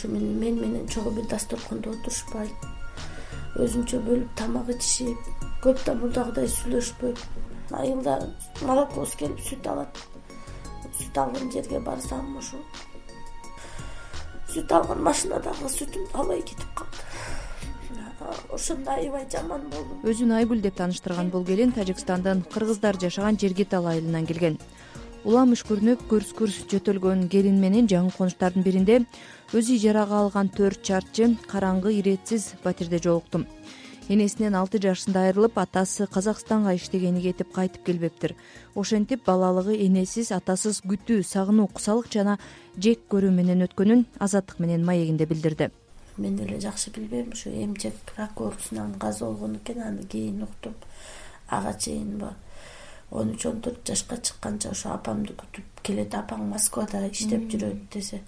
ушу мен менен чогуу бир дасторкондо отурушпайт өзүнчө бөлүп тамак ичишип көп да мурдагыдай сүйлөшпөйт айылда молокобуз келип сүт алат. Сүт алган жерге барсам ушу сүт алган машинадагы сүтүмдү албай кетип калды. Ошондо аябай жаман болдум. Өзүн айгүл деп тааныштырган бул келин тажикстандын кыргыздар жашаган жергитал айылынан келген улам үшкүрүнүп күрс күрс жөтөлгөн келин менен жаңы конуштардын биринде өзү ижарага алган төрт чарчы караңгы иретсиз батирде жолуктум энесинен алты жашында айрылып атасы казакстанга иштегени кетип кайтып келбептир. Ошентип балалыгы энесиз атасыз күтүү сагынуу кусалык жана жек көрүү менен өткөнүн азаттык менен маегинде билдирди. Мен деле жакшы билбейм ушу эмчек рак оорусунан каза болгон экен аны кийин уктум ага чейинбы он үч он төрт жашка чыкканча ошо апамды күтүп келет апаң москвада иштеп жүрөт десе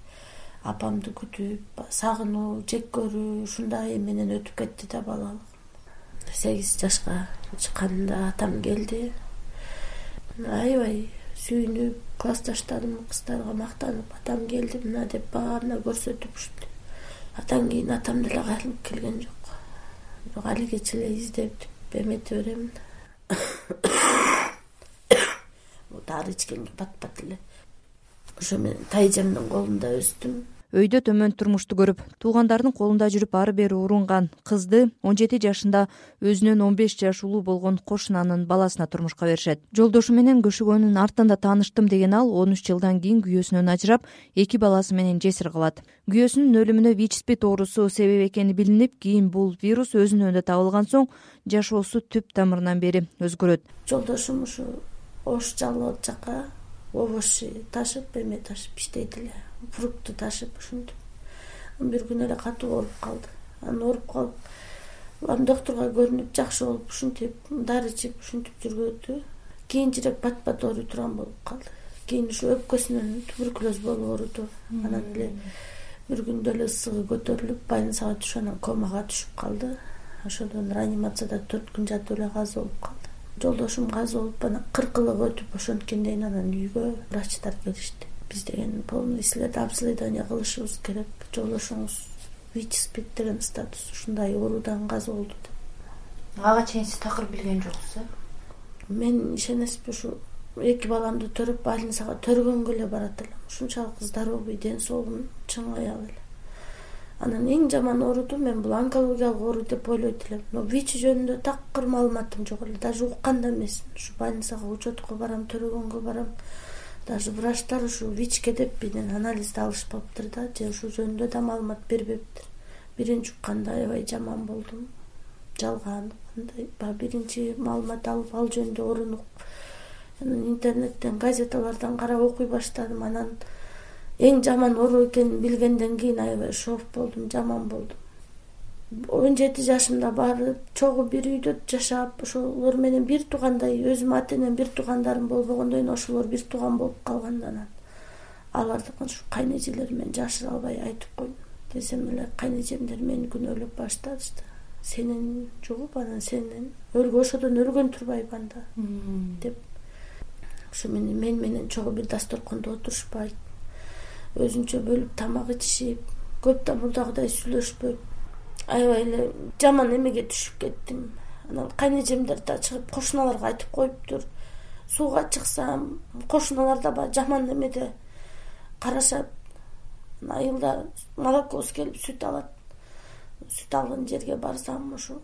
апамды күтүп сагынуу жек көрүү ушундай менен өтүп кетти да балалыгым сегиз жашка чыкканымда атам келди. Аябай сүйүнүп классташтарым кыздарга мактанып атам келди мына деп баарына көрсөтүп ушинтип андан кийин атам деле кайрылып келген жок. Бирок алигече эле издеп эмете беремин дары ичкенге пат пат эле. Ошо менен тайжамдын колунда өстүм. Өйдө төмөн турмушту көрүп туугандарынын колунда жүрүп ары бери урунган кызды он жети жашында өзүнөн он беш жаш улуу болгон кошунанын баласына турмушка беришет. Жолдошу менен көшөгөнүн артында тааныштым деген ал он үч жылдан кийин күйөөсүнөн ажырап эки баласы менен жесир калат күйөөсүнүн өлүмүнө вич спид оорусу себеп экени билинип кийин бул вирус өзүнүн өндө табылган соң жашоосу түп тамырынан бери өзгөрөт. Жолдошум ушу ош жалоо жака овощи ташып эме ташып иштейт эле. Фрукты ташып ушинтип бир күнү эле катуу ооруп калды. Анан ооруп калып улам доктурга көрүнүп жакшы болуп ушинтип дары ичип ушинтип жүргөдү кийинчерээк бат бат ооруй турган болуп калды. Кийин ушу өпкөсүнөн туберкулез болуп ооруду. Анан эле бир күндө эле ысыгы көтөрүлүп больницага түшүп анан комага түшүп калды. Ошондон реанимацияда төрт күн жатып эле каза болуп калды жолдошум каза болуп анан кырк ылык өтүп ошенткенден анан үйгө врачтар келишти. Биз деген полный обследование кылышыбыз керек. Жолдошуңуз вич спид деген статус ушундай оорудан каза болду деп. Ага чейин сиз такыр билген жоксуз э? Мен ишенесизби ушу эки баламды төрөп больницага төргөнгө эле барат элем. Ушунчалык здоровый ден соолугум чың аял эле анан эң жаман ооруду мен бул онкологиялык оору деп ойлойт элем. Но вич жөнүндө такыр маалыматым жок эле. Даже уккан да эмесмин. Ушу больницага учетко барам төрөгөнгө барам. Даже врачтар ушу вичке деп менен анализди алышпаптыр да же ушул жөнүндө да маалымат бербептир. Биринчи укканда аябай жаман болдум. Жалган андай. Баягы биринчи маалымат алып ал жөнүндө орунуп анан интернеттен газеталардан карап окуй баштадым. Анан эң жаман оору экенин билгенден кийин аябай шок болдум жаман болдум. Он жети жашымда барып чогуу бир үйдө жашап ошолор менен бир туугандай өзүмдүн ата энем бир туугандарым болбогондон кийин ошолор бир тууган болуп калган анан аларды ушу кайнэжелеримен жашыра албай айтып койдум десем эле кайнэжемдер мени күнөөлөп башташты. Сенин жугуп анан сенин ошодон өлгөн турбайбы анда? Деп. Ушу мен менен чогуу бир дасторкондо отурушпайт өзүнчө бөлүп тамак ичишип көп да мурдагыдай сүйлөшпөйт. Аябай эле жаман эмеге түшүп кеттим. Анан кайнэжемдер да чыгып кошуналарга айтып коюптур. Сууга чыксам кошуналар да баягы жаман эмеде карашат. Айылда молокобуз келип сүт алат. Сүт алган жерге барсам ушу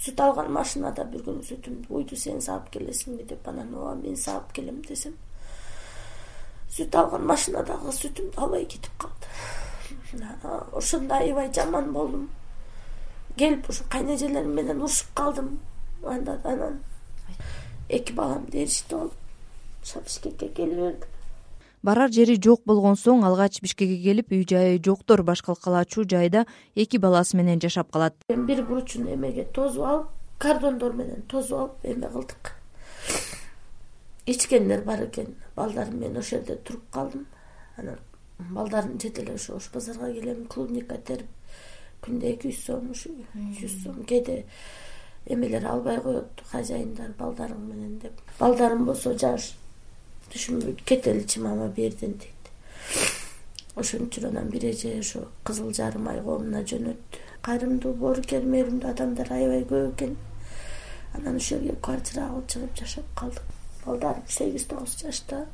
сүт алган машинада бир күнү сүтүмдү уйду сен саап келесиңби деп анан ооба мен саап келем десем сүт алган машинадагы сүтүмдү албай кетип калды. Ошондо аябай жаман болдум. Келип ушу кайнэжелерим менен урушуп калдым. Анан эки баламды ээрчитип алып ошо бишкекке келе бердим барар жери жок болгон соң алгач бишкекке келип үй жайы жоктор баш калкалачу жайда эки баласы менен жашап калат. Бир буручун эмеге тосуп алып кордондор менен тосуп алып эме кылдык ичкендер бар экен. Балдарым менен ошол жерде туруп калдым. Анан балдарым жете эле ошо ош базарга келем клубника терип күндө эки жүз сом ушу жүз сом кээде эмелер албай коет хозяиндар балдарың менен деп. Балдарым болсо жаш түшүнбөйт кетеличи мама бул жерден дейт. Ошон үчүн анан бир эже ошо кызыл жарым ай коомуна жөнөттү кайрымдуу боорукер мээримдүү адамдар аябай көп экен. Анан ошол жерге квартира кылып чыгып жашап калдык балдарым сегиз тогуз жашта.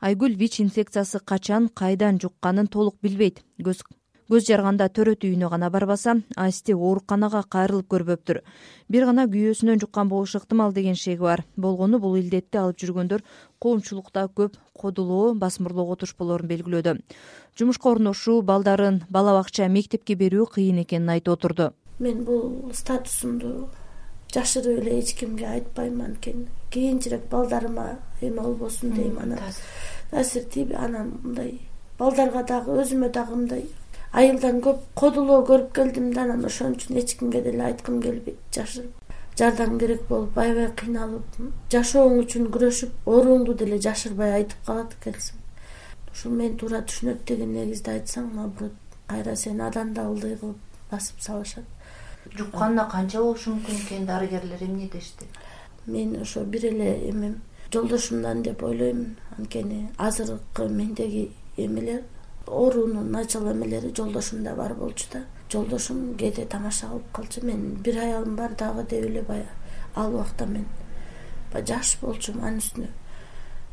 Айгүл вич инфекциясы качан кайдан жукканын толук билбейт. Көз көз жарганда төрөт үйүнө гана барбаса асти ооруканага кайрылып көрбөптүр. Бир гана күйөөсүнөн жуккан болушу ыктымал деген шеги бар. Болгону бул илдетти алып жүргөндөр коомчулукта көп кодулоо басмырлоого туш болоорун белгилөөдө. Жумушка орношуу балдарын бала бакча мектепке берүү кыйын экенин айтып отурду. Мен бул статусумду жашырып эле эч кимге айтпайм анткени кийинчерээк балдарыма эме болбосун дейм анан. таасир тийби анан мындай балдарга дагы өзүмө дагы мындай айылдан көп кодулоо көрүп келдим да анан ошон үчүн эч кимге деле айткым келбейт. Жашырып жардам керек болуп аябай кыйналып жашооң үчүн күрөшүп оорууңду деле жашырбай айтып калат экенсиң. Ушул мени туура түшүнөт деген негизде айтсаң наоборот кайра сени адан да ылдый кылып басып салышат жукканына канча болушу мүмкүн экен дарыгерлер эмне дешти? Мен ошо бир эле эмем. Жолдошумдан деп ойлойм анткени азыркы мендеги эмелер оорунун начал эмелери жолдошумда бар болчу да. Жолдошум кээде тамаша кылып калчу. Мен бир аялым бар дагы деп эле баягы ал убакта мен баягы жаш болчумун анын үстүнө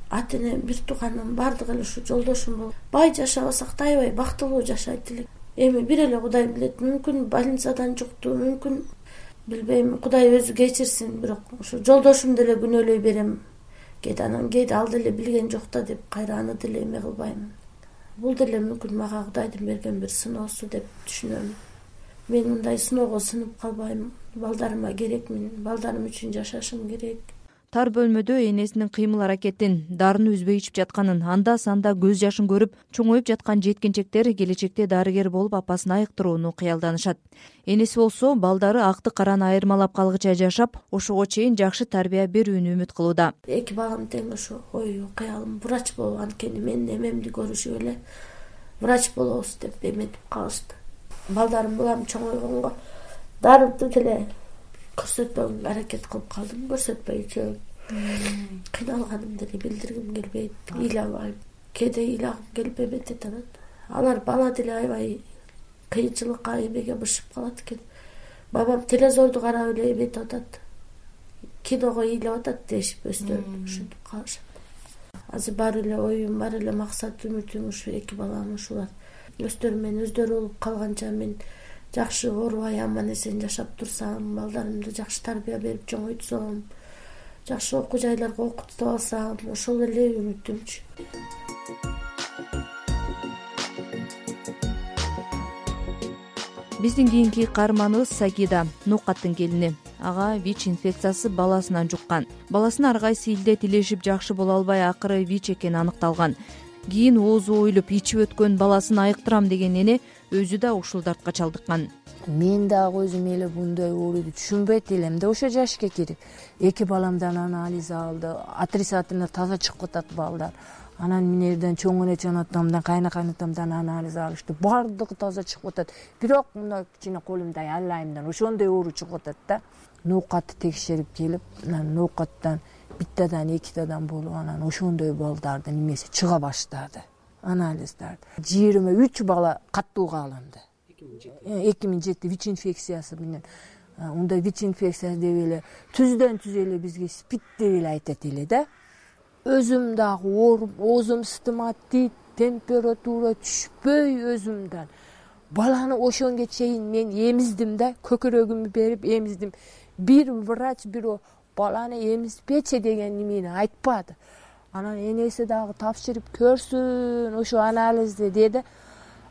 ата эне бир тууганым баардыгы эле ушу жолдошум болуп. Бай жашабасак да аябай бактылуу жашайт элек эми бир эле кудай билет. Мүмкүн больницадан жукту мүмкүн билбейм. Кудай өзү кечирсин бирок ушу жолдошум деле күнөөлөй берем. Кээде анан кээде ал деле билген жок да деп кайра аны деле эме кылбаймын бул деле мүмкүн мага кудайдын берген бир сыноосу деп түшүнөм. Мен мындай сыноого сынып калбайм. Балдарыма керекмин балдарым үчүн жашашым керек тар бөлмөдө энесинин кыймыл аракетин дарыны үзбөй ичип жатканын анда санда көз жашын көрүп чоңоюп жаткан жеткинчектер келечекте дарыгер болуп апасын айыктырууну кыялданышат. Энеси болсо балдары акты караны айырмалап калгыча жашап ошого чейин жакшы тарбия берүүнү үмүт кылууда. Эки балам тең ошо ою кыялым врач болуп анткени менин эмемди көрүшүп эле врач болобуз деп эметип калышты. Балдарым улам чоңойгонго. Дарыды деле көрсөтпөгөнгө аракет кылып калдым көрсөтпөйчү. Кыйналганымды деле билдиргим келбейт. Ыйлабайм кээде ыйлагым келип эметет анан алар бала деле аябай кыйынчылыкка эмеге бышып калат экен. Бабам телезорду карап эле эметип атат. Киного ыйлап атат дешип өздөрү ушинтип калышат. Азыр баары эле оюм баары эле максат үмүтүм ушу эки балам ушулар. Өздөрү менен өздөрү болуп калганча мен жакшы оорубай аман эсен жашап турсам балдарымды жакшы тарбия берип чоңойтсом жакшы окуу жайларга окутуп алсам ошол эле үмүтүмчү биздин кийинки каарманыбыз сагида ноокаттын келини. Ага вич инфекциясы баласынан жуккан. Баласына ар кайсы илдет илешип жакшы боло албай акыры вич экени аныкталган. Кийин оозу оюлуп ичип өткөн баласын айыктырам деген эне өзү да ушул дартка чалдыккан. Мен дагы өзүм эле мындай ооруйду түшүнбөйт элем да ошо жашка кирип эки баламдан анализ алды отрицательно таза чыгып атат балдар анан мен жерден чоң энечен атамдан кайнакайын атамдан анализ алышты. Баардыгы таза чыгып атат. Бирок мына кичине колумдай алайымдан ошондой оору чыгып атат да. Ноокатты текшерип келип анан ноокаттан биттадан экитадан болуп анан ошондой балдардын эмеси чыга баштады анализдерди жыйырма үч бала каттууга алынды. Эки миң жети. Вич инфекциясы менен. Мындай вич инфекция деп эле түздөн түз эле бизге спид деп эле айтат эле да. Өзүм дагы ооруп оозум стоматит температура түшпөй өзүмдөн. Баланы ошонгө чейин мен эмиздим да көкүрөгүмдү берип эмиздим. Бир врач бирөө баланы эмизбечи деген эмени айтпады анан энеси дагы тапшырып көрсүн ошо анализди деди.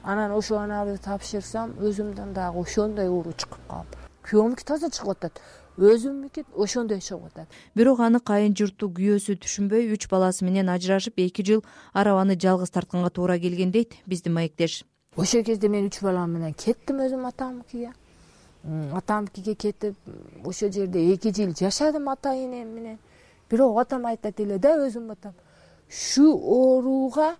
Анан ошол анализди тапшырсам өзүмдөн дагы ошондой оору чыгып калып күйөөмүнкү таза чыгып атат. Өзүмдүкү ошондой чыгып атат. Бирок аны кайын журту күйөөсү түшүнбөй үч баласы менен ажырашып эки жыл арабаны жалгыз тартканга туура келген дейт биздин маектеш. Ошол кезде мен үч балам менен кеттим өзүм атамыкиге. Атамыкиге кетип ошол жерде эки жыл жашадым ата энем менен бирок атам айтат эле да өзүм атам. Ушу ооруга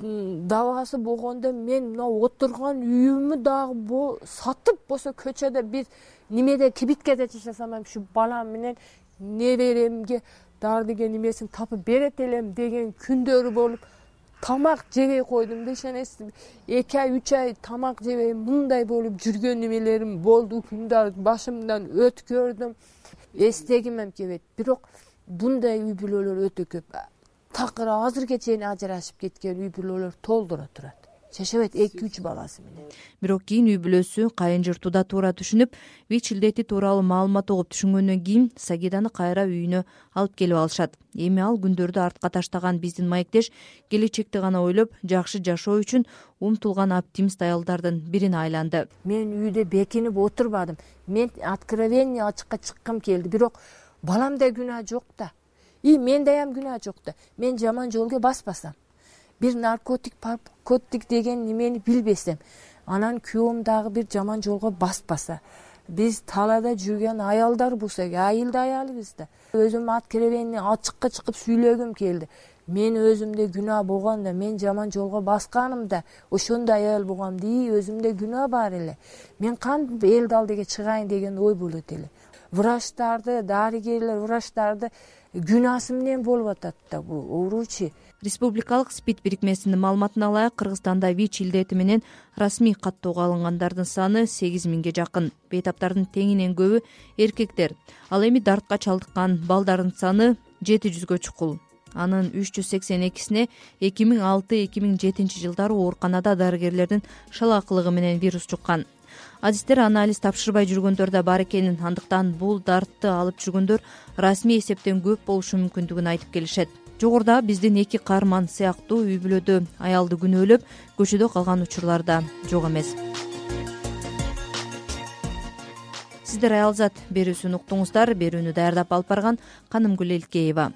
дабасы болгондо мен мына отурган үйүмү дагы сатып болсо көчөдө бир немеде кибиткеде жашасам эм ушу балам менен неберемге дары деген эмесин тапып берет элем деген күндөрү болуп тамак жебей койдум да ишенесизби эки ай үч ай тамак жебей мындай болуп жүргөн немелерим болду күндө башымдан өткөрдүм. Эстегим эм келбейт бирок мындай үй бүлөлөр өтө көп. Такыр азыркыга чейин ажырашып кеткен үй бүлөлөр толтура турат. Жашабайт эки үч баласы менен. Бирок кийин үй бүлөсү кайын журту да туура түшүнүп вич илдети тууралуу маалымат угуп түшүнгөндөн кийин сагиданы кайра үйүнө алып келип алышат. Эми ал күндөрдү артка таштаган биздин маектеш келечекти гана ойлоп жакшы жашоо үчүн умтулган оптимист аялдардын бирине айланды. Мен үйдө бекинип отурбадым. Мен откровение ачыкка чыккым келди. Бирок баламда күнөө жок да. И мендеам күнөө жок да. Мен жаман жолго баспасам. Бир наркотик наркотик деген немени билбесем анан күйөөм дагы бир жаман жолго баспаса биз талаада жүргөн аялдарбыз айылда аялбыз да өзүм откровение ачыкка чыгып сүйлөгүм келди. Мен өзүмдө күнөө болгон да мен жаман жолго басканым да ошондой аял болгом ии өзүмдө күнөө бар эле. Мен кантип эл далдыга чыгайын деген ой болот эле врачтарды дарыгерлер врачтарды күнөөсү менен болуп атат да бул ооручу республикалык спид бирикмесинин маалыматына ылайык кыргызстанда вич илдети менен расмий каттоого алынгандардын саны сегиз миңге жакын. Бейтаптардын теңинен көбү эркектер. Ал эми дартка чалдыккан балдардын саны жети жүзгө чукул. Анын үч жүз сексен экисине эки миң алты эки миң жетинчи жылдары ооруканада дарыгерлердин шалаакылыгы менен вирус жуккан адистер анализ тапшырбай жүргөндөр да бар экенин андыктан бул дартты алып жүргөндөр расмий эсептен көп болушу мүмкүндүгүн айтып келишет. Жогоруда биздин эки каарман сыяктуу үй бүлөдө аялды күнөөлөп көчөдө калган учурлар да жок эмес. Сиздер аялзат берүүсүн уктуңуздар берүүнү даярдап алып барган канымгүл элкеева